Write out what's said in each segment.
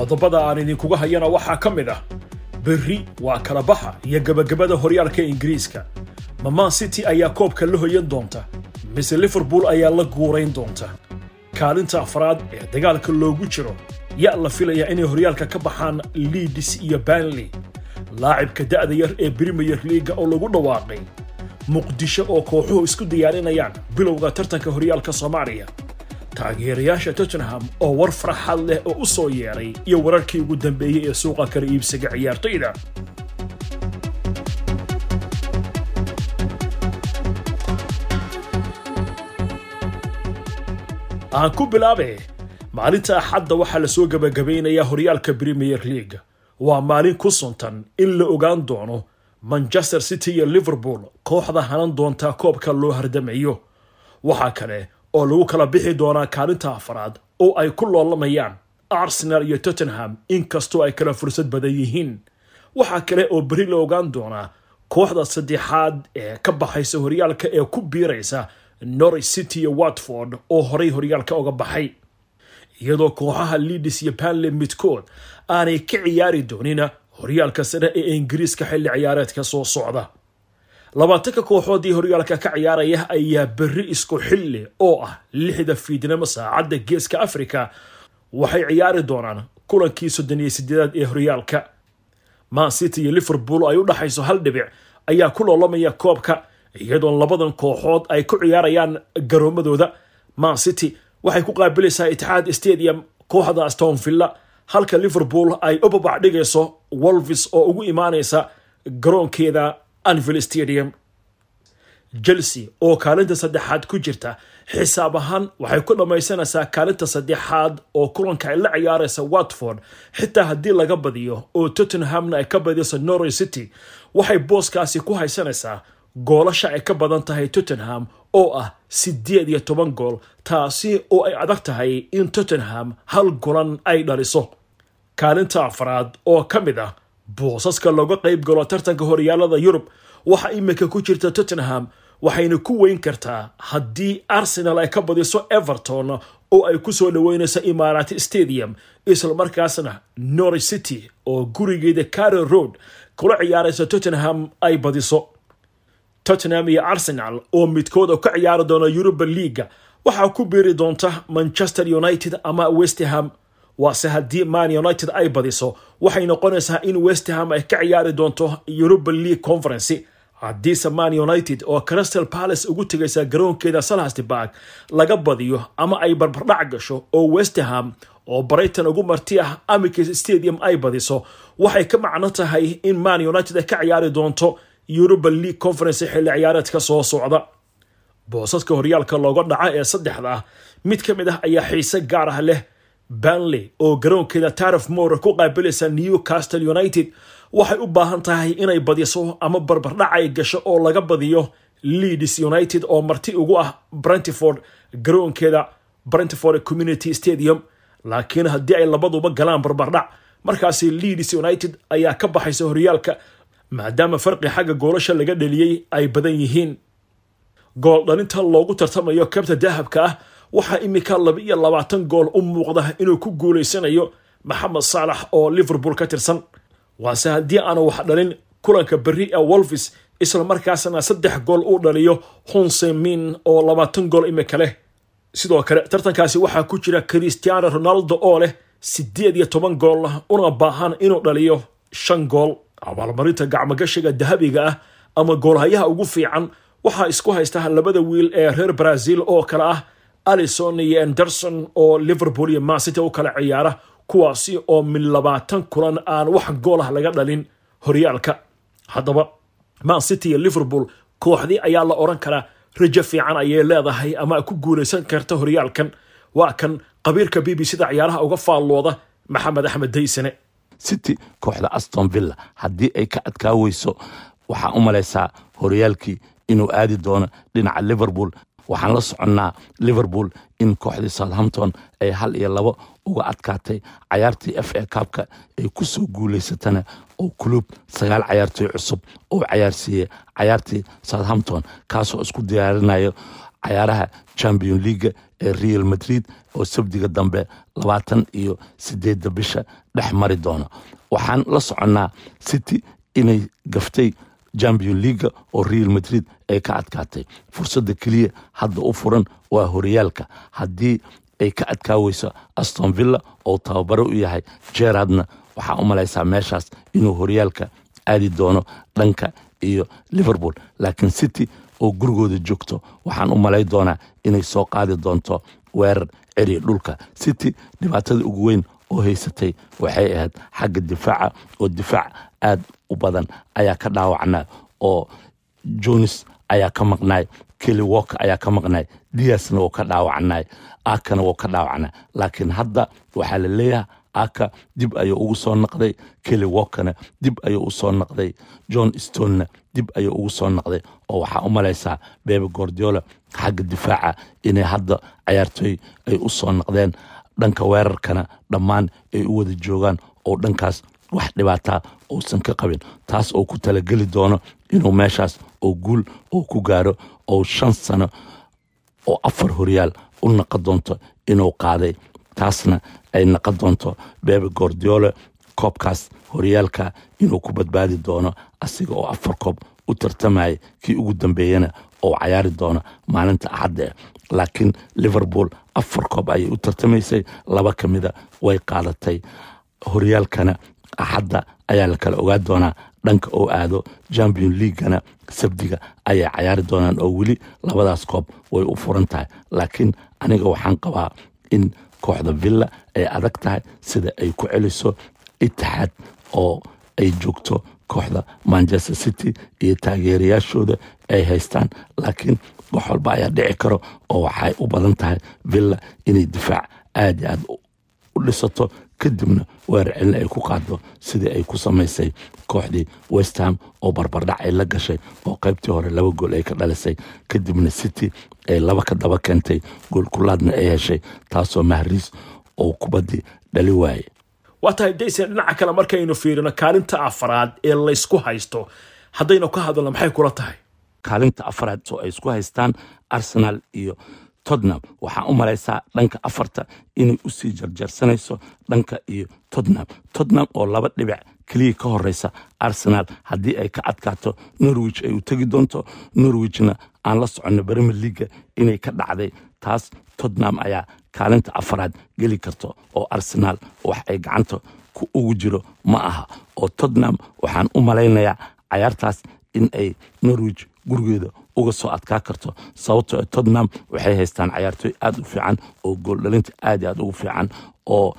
qodobada aan idinkuga hayana waxaa ka mid ah. Berri waa kala baxa iyo gebagabada horyaalka ingiriiska. Maman city ayaa koobka la hoyan doonta mise liverpool ayaa la guurayn doonta. Kaalinta afraad ee dagaalka loogu jiro yaa la filaya inay horyaalka ka baxaan liidis iyo banley laacibka da'da yar ee brimiyer liiga oo lagu dhawaaqay. Muqdisho oo kooxuhu isku diyaarinayaan bilowga tartanka horyaalka soomaaliya taageerayaasha tottenham oo war farxad leh oo u soo yeeray iyo wararkii ugu dambeeyey ee suuqa kala iibsiga ciyaartoyda. Aan ku bilaabe maalinta axadda waxaa la soo gebagabaynayaa horyaalka brimiyer leaga waa maalin ku suntan in la ogaan doono manchester city iyo liverpool kooxda hanan doontaa koobka loo hardamayo waxaa kale oo lagu kala bixi doonaa kaalinta afraad oo ay ku loolamayaan arsenal iyo tottenham inkastoo ay kala fursad badan yihiin. Waxaa kale oo beri la ogaan doonaa kooxda saddexaad ee ka baxaysa horyaalka ee ku biiraysa norwich city iyo watford oo horay horyaalka uga baxay. Iyadoo kooxaha liidis iyo banley midkood aanay ka ciyaari doonin horyaalka sare ee ingiriiska xilli ciyaareedka soo socda labaatanka kooxoodii horyaalka ka ciyaaraya ayaa berri isku xilli oo ah lixda fiidnimo saacadda geeska afrika. Waxay ciyaari doonaan kulankii soddon iyo sideedaad ee horyaalka. Man city iyo liverpool ay u dhaxayso hal dhibic ayaa ku loolamaya koobka iyadoo labadan kooxood ay ku ciyaarayaan garoomadooda. Man city waxay ku qaabilaysaa itixaad stadium kooxda aston villa halka liverpool ay u babac dhigayso wolvis oo ugu imaanaysa garoonkeeda anvil stadium chelsea oo kaalinta saddexaad ku jirta. Xisaab ahaan waxay ku dhammaysanaysaa kaalinta saddexaad oo kulanka ay la ciyaaraysa watford. Xitaa haddii laga badiyo oo tottenhamna ay ka badiso norway city waxay booskaasi ku haysanaysaa goolasha ay ka badan tahay tottenham oo ah siddeed iyo toban gool taasi oo ay adag tahay in tottenham hal golan ay dhaliso. Kaalinta afraad oo ka mid ah boosaska looga qayb galo tartanka horyaalada yurub waxaa imika ku jirta tottenham waxayna ku weyn kartaa haddii arsenal ay ka badiso everton oo ay ku soo dhoweynayso imaaraati stadium. Islamarkaasna norwich city oo gurigeeda carol road kula ciyaaraysa tottenham ay badiso. Tottenham iyo arsenal oo midkood oo ka ciyaari doona yuruba leaga waxaa ku biiri doonta manchester united ama westham waase haddii man united ay badiso waxay noqonaysaa in westham ay ka ciyaari doonto yuruba league conference. Haddiise man united oo crystal palace ugu tegaysa garoonkeeda salhastburg laga badiyo ama ay barbardhac gasho oo westham oo brighton ugu marti ah amicus stadium ay badiso waxay ka macno tahay in man united ay ka ciyaari doonto yuruba league conference xilli ciyaareedka soo socda. Boosaska horyaalka looga dhaca ee saddexda ah mid ka mid ah ayaa xiise gaar ah leh banley oo garoonkeeda tarif more ku qaabilaysa newcastle united waxay u baahan tahay inay badiso ama barbardhac ay gasho oo laga badiyo leeds united oo marti ugu ah brentford garoonkeeda brentford community stadium. Laakiin haddii ay labaduba galaan barbardhac markaasi leeds united ayaa ka baxaysa horyaalka maadaama farqi xagga goolasha laga dheliyey ay badan yihiin. Gool dhalinta loogu tartamayo kabta dahabka ah waxaa imika laba iyo labaatan gool u muuqda inuu ku guulaysanayo maxamed saalax oo liverpool ka tirsan. Waase haddii aanu wax dhalin kulanka berri ee wolvis islamarkaasna saddex gool uu dhaliyo hunsemin oo labaatan gool imika leh sidoo kale tartankaasi waxaa ku jira christiano ronaldo oo leh siddeed iyo toban gool una baahan inuu dhaliyo shan gool. Abaalmarinta gacmogashiga dahabiga ah ama goolhayaha ugu fiican waxaa isku haysta labada wiil ee reer brazil oo kale ah alison iyo anderson oo liverpool iyo mancity u kala ciyaara kuwaasi oo min labaatan kulan aan wax gool ah laga dhalin horyaalka. Haddaba mancity iyo liverpool kooxdii ayaa la odhan karaa rajo fiican ayay leedahay ama ku guulaysan karta horyaalkan. Waa kan qabiirka b b cda ciyaaraha uga faallooda maxamed axmed daysane city kooxda aston villa haddii ay ka adkaa weyso waxaa u malaysaa horyaalkii inuu aadi doono dhinaca liverpool waxaan la soconnaa liverpool in kooxdii southampton ay hal iyo labo uga adkaatay cayaartii f a kabka ay ku soo guulaysatana oo kulub sagaal cayaartoy cusub oo cayaarsiiyey cayaartii southampton kaasoo isku diyaarinayo cayaaraha champion leaga ee real madrid oo sabdiga dambe labaatan iyo sideedda bisha dhex mari doono. Waxaan la soconnaa city inay gaftay champion leaga oo real madrid ay ka adkaatay. Fursadda keliya hadda u furan waa horyaalka. Haddii ay ka adkaaweyso aston villa oo tababaro u yahay gerardna waxaa u malaysaa meeshaas inuu horyaalka aadi doono dhanka iyo liverpool. Laakiin city oo gurigooda joogto waxaan u malay doonaa inay soo qaadi doonto weerar ceriya dhulka. City dhibaatada ugu weyn oo haysatay waxay ahayd xagga difaaca oo difaac aad u badan ayaa ka dhaawacnaa oo jones ayaa ka maqnaay kelly walker ayaa ka maqnaay diasna wuu ka dhaawacnay akana wuu ka dhaawacnaa laakiin hadda waxaa la leeyahay aka dib ayuu ugu soo naqday kelly walkerna dib ayuu u soo naqday john stonena dib ayuu ugu soo naqday. Oo waxaa u malaysaa bebe gordiola xagga difaaca inay hadda cayaartooy ay u soo dhanka weerarkana dhammaan ay u wada joogaan oo dhankaas wax dhibaataa uusan ka qabin taas oo ku talageli doono inuu meeshaas oo guul oo ku gaaro oo shan sano oo afar horyaal u naqon doonto inuu qaaday. Taasna ay naqon doonto bebe gordiola koobkaas horyaalka inuu ku badbaadi doono asiga oo afar koob u tartamaya kii ugu dambeeyana oo cayaari doono maalinta axadda laakiin liverpool afar koob ayay u tartamaysay laba ka mida way qaadatay. Horyaalkana axadda ayaa la kala ogaa doonaa dhanka oo aado champion leaguana sabdiga ayay cayaari doonaan oo weli labadaas koob way u furan tahay. Laakiin aniga waxaan qabaa in kooxda villa ay adag tahay sida ay ku celiso itixaad oo ay joogto kooxda manchester city iyo taageerayaashooda ay haystaan. Laakiin wax walba ayaa dhici karo oo waxay u badan tahay villa inay difaac aad iyo aad u dhisato kadibna weerar celin ay ku qaado sidii ay ku samaysay kooxdii westham oo barbardhac ay la gashay oo qaybtii hore laba gool ay ka dhalisay. Kadibna city ay laba ka daba keentay goolkulaadna ay heshay taasoo mahriis oo kubaddii dhali waaye waa tahay daysen dhinaca kale markaynu fiirino kaalinta afaraad ee laysku haysto haddaynu ka hadalno maxay kula tahay? Kaalinta afaraad oo ay isku haystaan arsenal iyo tottenham waxaa u malaysaa dhanka afarta inay u sii jarjarsanayso dhanka iyo tottenham tottenham oo laba dhibic keliya ka horeysa arsenal. Haddii ay ka adkaato norwich ay u tegi doonto. Norwichna aan la soconno brimier leaga inay ka dhacday. Taas tottenham ayaa kaalinta afaraad geli karto oo arsenal wax ay gacanta ku ugu jiro ma aha. Oo tottenham waxaan u malaynayaa cayaartaas in ay norwich gurigeeda uga soo adkaa karto. Sababtoo tottenham waxay haystaan cayaartooy aad u fiican oo gooldhalinta aad aad ugu fiican oo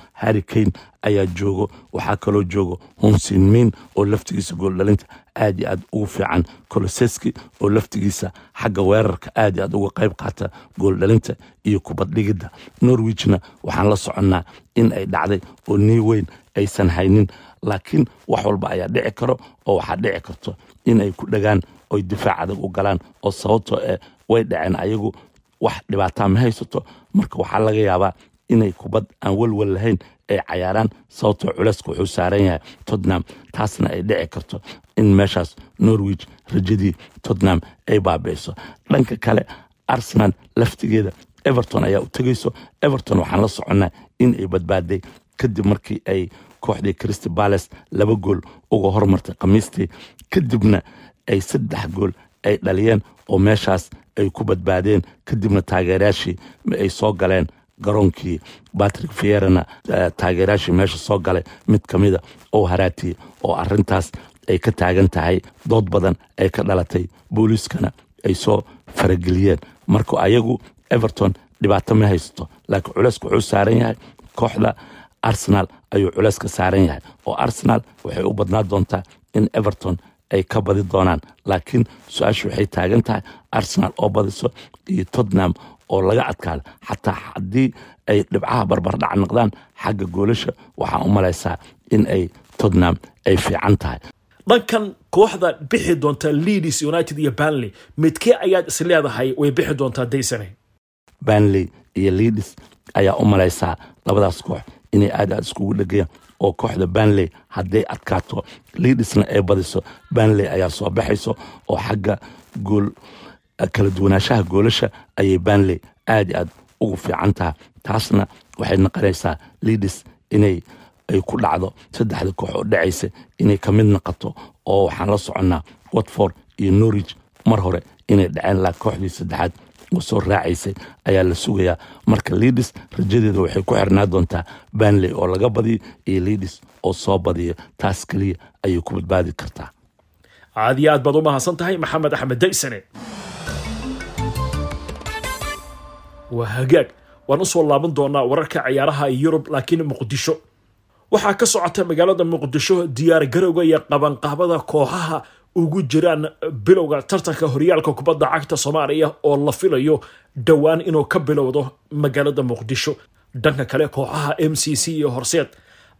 kane ayaa joogo. Waxaa kaloo joogo hunsin min oo laftigiisa gooldhalinta aad iyo aad ugu fiican. Koloseski oo laftigiisa xagga weerarka aad iyo aad uga qayb qaata gooldhalinta iyo kubaddhigidda. Norwichna waxaan la soconnaa in ay dhacday oo nii weyn aysan haynin laakiin wax walba ayaa dhici karo oo waxaa dhici karto inay ku dhagaan oy difaac adag u galaan oo sababtoo eh way dhaceen ayagu wax dhibaataa ma haysato. Marka waxaa laga yaabaa inay kubad aan welwel lahayn ay cayaaraan sababtoo culayska wuxuu saaran yahay tottenham taasna ay dhici karto in meeshaas norwich rajadii tottenham ay baabi'iso dhanka kale arsenal laftigeeda everton ayaa u tegayso everton waxaan la soconnaa in ay badbaaday kadib markii ay kooxdii christy bales laba gool uga hormartay khamiistii kadibna ay saddex gool ay dhaliyeen oo meeshaas ay ku badbaadeen kadibna taageerayaashii ay soo galeen garoonkii batrick fierana taageerayaashii meesha soo galay mid ka mida oo haraatiyey oo arintaas ay ka taagan tahay dood badan ay ka dhalatay booliiskana ay soo farageliyeen. Marka ayagu everton dhibaato ma haysato laakiin culayska wuxuu saaran yahay kooxda arsenal ayuu culayska saaran yahay oo arsenal waxay u badnaa doontaa in everton ay ka badi doonaan. Laakiin su'aashu waxay taagan tahay arsenal oo badiso iyo tottenham oo laga adkaado. Xataa haddii ay dhibcaha barbardhac noqdaan xagga goolasha waxaa u malaysaa in ay tottenham ay fiican tahay. Dhankan kooxda bixi doonta leeds united iyo banley midkee ayaad is leedahay way bixi doontaa daysane? Banley iyo leeds ayaa u malaysaa labadaas koox inay aad aad iskugu dhegayaan oo kooxda banley hadday adkaato leedsna ay badiso banley ayaa soo baxayso oo xagga gool kala duwanaanshaha goolasha ayay banley aad i aad ugu fiican taha taasna waxay noqonaysaa liidis inay ay ku dhacdo saddexda koox oo dhacaysa inay ka mid noqoto oo waxaan la soconnaa watford iyo norwich mar hore inay dhaceen laa kooxdii saddexaad oo soo raacaysay ayaa la sugayaa. Marka liidis rajadeeda waxay ku xirnaa doontaa banley oo laga badiyo iyo liidis oo soo badiyo. Taas keliya ayay ku badbaadi kartaa. Aad iyo aad baad u mahadsan tahay maxamed axmed daysane. Waa hagaag. Waan u soo laaban doonaa wararka ciyaaraha yurub laakiin muqdisho. Waxaa ka socota magaalada muqdisho diyaar garowga iyo qabanqaabada kooxaha ugu jiraan bilowga tartanka horyaalka kubadda cagta soomaaliya oo la filayo dhowaan inuu ka bilowdo magaalada muqdisho. Dhanka kale kooxaha m c c iyo horseed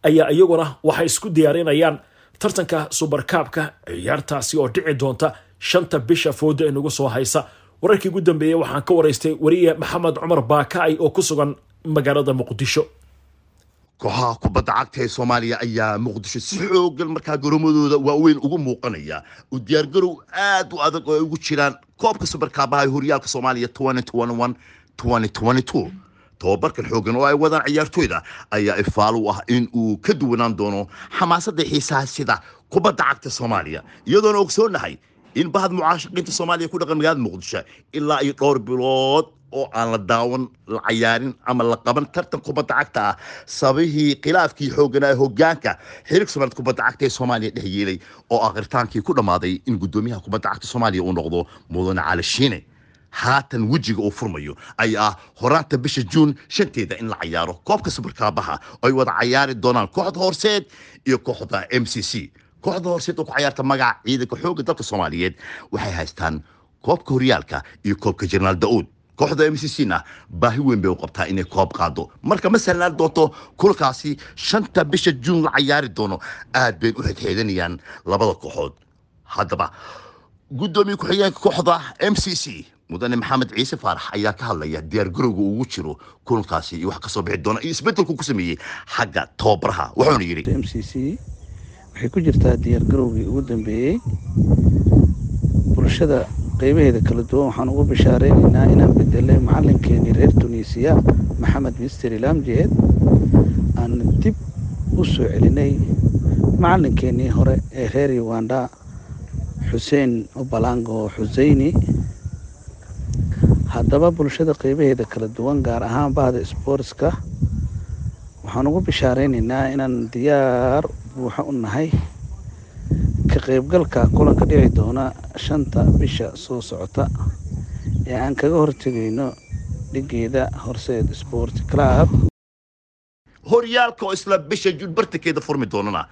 ayaa iyaguna waxay isku diyaarinayaan tartanka subarkaabka ciyaartaasi oo dhici doonta shanta bisha fooda inagu soo haysa. Wararkii ugu dambeeyey waxaan ka waraystay wariye maxamed cumar baakaay oo ku sugan magaalada muqdisho kooxaha kubadda cagta ee soomaaliya ayaa muqdisho si xoogan markaa garoomadooda waaweyn ugu muuqanaya. U diyaargarow aad u adag oo ay ugu jiraan koobka subarkaabaha ee horyaalka soomaaliya tobabarkan xoogan oo ay wadaan ciyaartooyda ayaa ifaalo u ah in uu ka duwanaan doono xamaasadda xiisaha sida kubadda cagta soomaaliya iyadoona ogsoonahay in bahad mucaashaqiinta soomaaliya ku dhaqan magaalada muqdisho ilaa iyo dhowr bilood oo aan la daawan la cayaarin ama la qaban tartan kubadda cagta ah. Sababihii khilaafkii xooganaa hogaanka xiriirka soomaaliyed kubadda cagta ee soomaaliya dhex yeelay oo akhritaankii ku dhammaaday in guddoomiyaha kubadda cagta soomaaliya uu noqdo mudane cali shiine. Haatan wejiga uu furmayo ayaa ah horaanta bisha juun shanteeda in la cayaaro koobka subarkaabaha oo ay wada cayaari doonaan kooxda horseed iyo kooxda m c c. Kooxda horseed oo ku cayaarta magaca ciidanka xoogga dalka soomaaliyeed waxay haystaan koobka horyaalka iyo koobka jenaraal da'uud kooxda m c c na baahi weyn bay u qabtaa inay koob qaado marka ma sahlaan doonto kulkaasi shanta bisha juun la cayaari doono. Aad bay u xidxeedanayaan labada kooxood. Haddaba guddoomiye ku-xigeenka kooxda m c c mudane maxamed ciise faarax ayaa ka hadlaya diyaargarowga ugu jiro kulankaasi iyo wax ka soo bixi doona iyo isbeddelku ku sameeyey xagga tababaraha. Wuxuuna yidhi m c c waxay ku jirtaa diyaargarowgii ugu dambeeyey bulshada qeybaheeda kala duwan waxaan ugu bishaareynayna inaan bedelay macalinkeenii reer tunisiya maxamed mister ilamjeed aan dib u soo celinay macalinkeenii hore ee reer uganda xuseen obalango xuseyni haddaba bulshada qeybaheeda kala duwan gaar ahaan bahda sboortska waxaan ugu bishaareynayna inaan diyaar buuxo u nahay ka qeybgalka kulanka dhici doona shanta bisha soo socota ee aan kaga hortegayno dhigeeda horseed sport club. Horyaalka oo isla bisha juun bartankeeda furmi doonana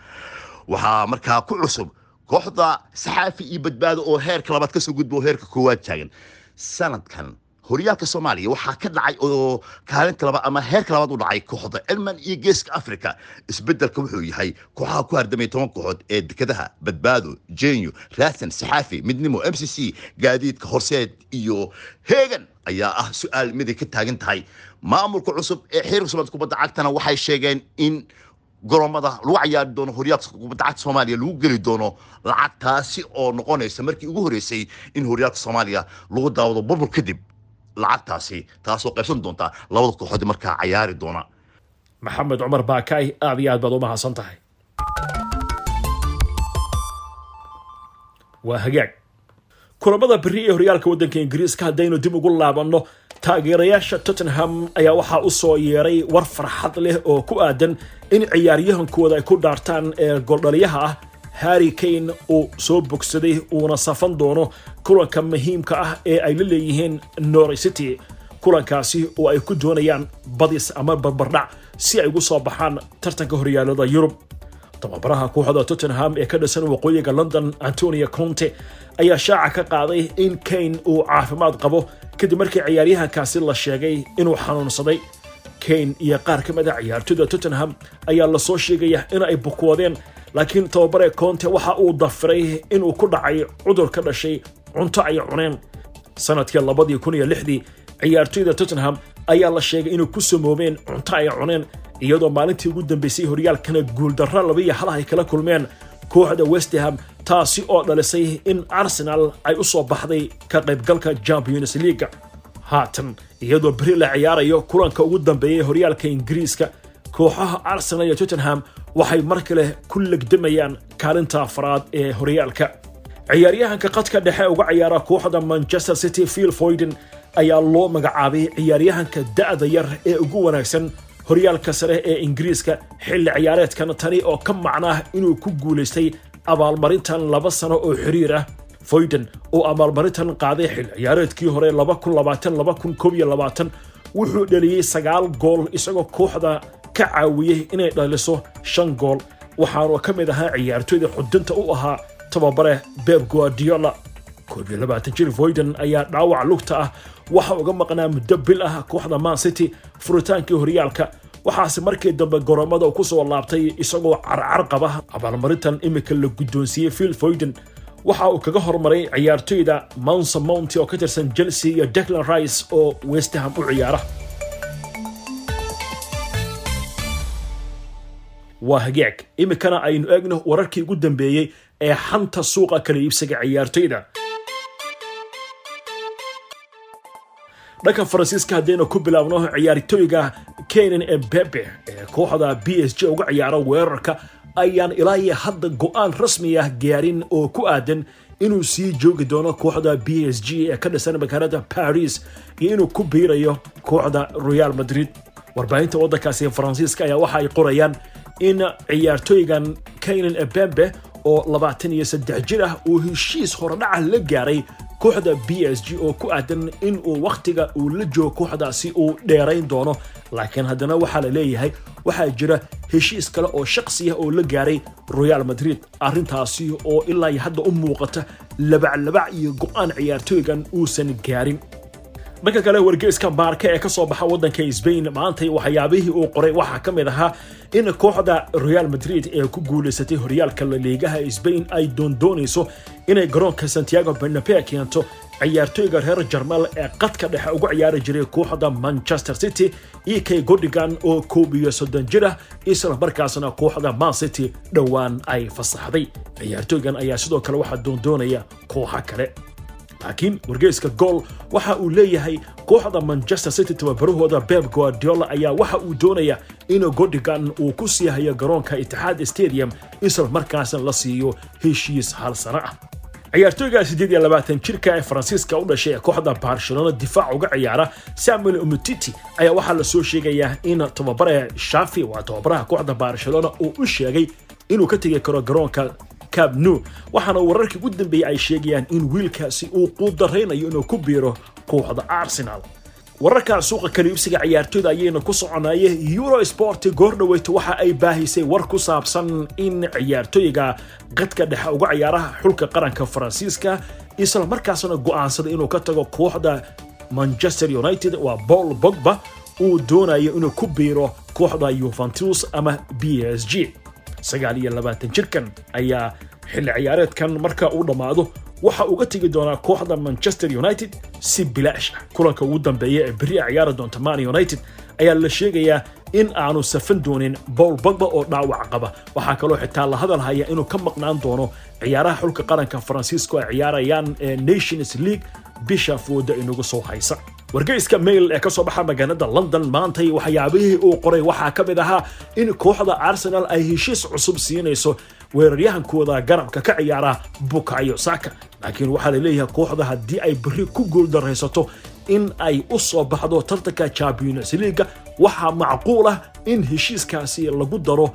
waxaa markaa ku cusub kooxda saxaafi iyo badbaado oo heerka labaad ka soo gudba oo heerka koowaad taagan. Sanadkan horyaalka soomaaliya waxaa ka dhacay oo kaalinta labaad ama heerka labaad u dhacay kooxda elman iyo geeska africa isbeddelka wuxuu yahay kooxaha ku hardamay toban kooxood ee dekadaha badbaado jenyo raadsan saxaafi midnimo m c c gaadiidka horseed iyo heegan ayaa ah su'aal miday ka taagan tahay. Maamulka cusub ee xiriirka soomaalida kubadda cagtana waxay sheegeen in goromada lagu cayaari doono horyaalka kubadda cagta soomaaliya lagu geli doono lacag taasi oo noqonaysa markii ugu horreysay in horyaalka soomaaliya lagu daawado burbur kadib lacagtaasi taasoo qaybsan doonta labada kooxood markaa cayaari doona. Maxamed cumar baakaay aad iyo aad baad u mahadsan tahay. Waa hagaag. Kulamada beri ee horyaalka waddanka ingiriiska haddaynu dib ugu laabanno taageerayaasha tottenham ayaa waxaa u soo yeeray war farxad leh oo ku aadan in ciyaaryahankooda ay ku dhaartaan ee goldhaliyaha ah harry kane uu soo bogsaday uuna safan doono kulanka muhiimka ah ee ay la leeyihiin norway city. Kulankaasi oo ay ku doonayaan badis ama barbardhac si ay ugu soo baxaan tartanka horyaalada yurub. Tababaraha kooxda tottenham ee ka dhisan waqooyiga london antonio conte ayaa shaaca ka qaaday in kane uu caafimaad qabo kadib markii ciyaaryahankaasi la sheegay inuu xanuunsaday. Kane iyo qaar ka mid a ciyaartoyda tottenham ayaa la soo sheegaya in ay bukoodeen laakiin tababare conte waxa uu dafiray inuu ku dhacay cudur ka dhashay cunto ay cuneen. Sanadkii labadii kun iyo lixdii ciyaartoyda tottenham ayaa la sheegay inay ku samoobeen cunto ay cuneen iyadoo maalintii ugu dambeysay horyaalkana guuldarra labiiyo hal ay kala kulmeen. Kooxda westham taasi oo dhalisay in arsenal ay u soo baxday ka qaybgalka champions leaga haatan iyadoo beri la ciyaarayo kulanka ugu dambeeyay horyaalka ingiriiska kooxaha arsenal iyo tottenham waxay mar kale ku legdamayaan kaalinta afraad ee horyaalka. Ciyaaryahanka qadka dhexe uga ciyaara kooxda manchester city phil foyden ayaa loo magacaabay ciyaaryahanka da'da yar ee ugu wanaagsan horyaalka sare ee ingiriiska. Xilli ciyaareedkan tani oo ka macnaah inuu ku guulaystay abaalmarintan laba sano oo xiriir ah. Foyden oo abaalmarintan qaaday xilli ciyaareedkii hore wuxuu dhaliyey sagaal gool isagoo kooxda ka caawiyey inay dhaliso shan gool. Waxaanu ka mid ahaa ciyaartooyda xudunta u ahaa tababare beb guardiola. Jir foyden ayaa dhaawac lugta ah. Waxa uga maqnaa muddo bil ah kooxda man city furitaankii horyaalka. Waxaase markii dambe goromada ku soo laabtay isagoo carcar qaba. Abaalmarintan imika la guddoonsiiyey phil foyden waxa uu kaga hormaray ciyaartooyda mounse mounty oo ka tirsan chelsea iyo declan rice oo westham u ciyaara waa hagaag. Imikana aynu eegno wararkii ugu dambeeyey ee xanta suuqa kala iibsiga ciyaartooyda dhanka faransiiska haddaynu ku bilaabno ciyaartooyga kenan embebe ee kooxda b s g uga ciyaara weerarka ayaan ilaa iyo hadda go'aan rasmi ah gaarin oo ku aadan inuu sii joogi doono kooxda b s g ee ka dhisan magaalada paris iyo inuu ku biirayo kooxda real madrid. Warbaahinta waddankaasi faransiiska ayaa waxa ay qorayaan in ciyaartooygan kaynan ebembe oo labaatan iyo saddex jir ah uu heshiis horodhaca la gaaray kooxda b s g oo ku aadan in uu wakhtiga uu la joogo kooxdaasi uu dheerayn doono. Laakiin haddana waxaa la leeyahay waxaa jira heshiis kale oo shaqsiya oo la gaaray real madrid. Arrintaasi oo ilaa iyo hadda u muuqata labaclabac iyo go'aan ciyaartooygan uusan gaarin dhanka kale wargeyska baarka ee ka soo baxa waddanka sbain maantay waxyaabihii uu qoray waxaa ka mid ahaa in kooxda real madrid ee ku guulaysatay horyaalka laliigaha sbain ay doondoonayso inay garoonka santiago bernabe keento ciyaartooyga reer jarmal ee qadka dhexe uga ciyaari jiray kooxda manchester city e k godigan oo koob iyo soddon jir ah isla markaasna kooxda man city dhowaan ay fasaxday. Ciyaartooygan ayaa sidoo kale waxaa doondoonaya kooxo kale laakiin wargeyska gool waxa uu leeyahay kooxda manchester city tababarahooda beb guardiola ayaa waxa uu doonaya in godigan uu ku sii hayo garoonka itixaad stadium isla markaasna la siiyo heshiis hal sano ah. Ciyaartooyga siddeed iyo labaatan jirka ee faransiiska u dhashay ee kooxda barcelona difaac uga ciyaara samuel umutiti ayaa waxaa la soo sheegayaa in tababare shafi waa tababaraha kooxda barcelona uu u sheegay inuu ka tegi karo garoonka cab nu waxaana wararkii ugu dambeeyey ay sheegayaan in wiilkaasi uu quudaraynayo inuu ku biiro kooxda arsenal. Wararka suuqa kaliibsiga ciyaartooyda ayayna ku soconaye euro sport goordhaweyta waxa ay baahisay war ku saabsan in ciyaartooyga qadka dhexe uga ciyaaraha xulka qaranka faransiiska isla markaasna go'aansaday inuu ka tago kooxda manchester united waa paul bogba uu doonayo inuu ku biiro kooxda yuventus ama b s g sagaal iyo labaatan jirkan ayaa xilli ciyaareedkan marka uu dhammaado waxa uga tegi doonaa kooxda manchester united si bilaash ah. Kulanka ugu dambeeya ee beri a ciyaari doonta man united ayaa la sheegayaa in aanu safan doonin bowl bagba oo dhaawac qaba. Waxaa kaloo xitaa la hadal haya inuu ka maqnaan doono ciyaaraha xulka qaranka faransiisko ay ciyaarayaan ee nations league bisha fooda inagu soo haysa wargeyska mail ee ka soo baxa magaalada london maantay waxyaabihii uu qoray waxaa ka mid ahaa in kooxda arsenal ay heshiis cusub siinayso weeraryahankooda garabka ka ciyaara bukayo saka. Laakiin waxaa la leeyahay kooxda haddii ay beri ku guuldaraysato in ay u soo baxdo tartanka champions leaga waxaa macquul ah in heshiiskaasi lagu daro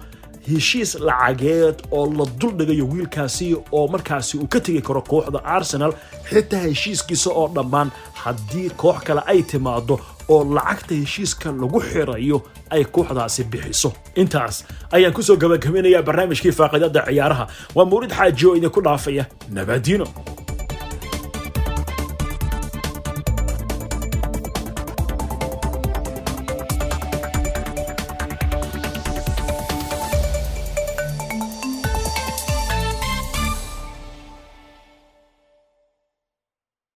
heshiis lacageed oo la duldhigayo wiilkaasi oo markaasi uu ka tegi karo kooxda arsenal xitaa heshiiskiisa oo dhammaan. Haddii koox kale ay timaado oo lacagta heshiiska lagu xirayo ay kooxdaasi bixiso. Intaas ayaan ku soo gabagabaynayaa barnaamijkii faaqidada ciyaaraha. Waa mawlid xaaji oo idinku dhaafaya nabadiino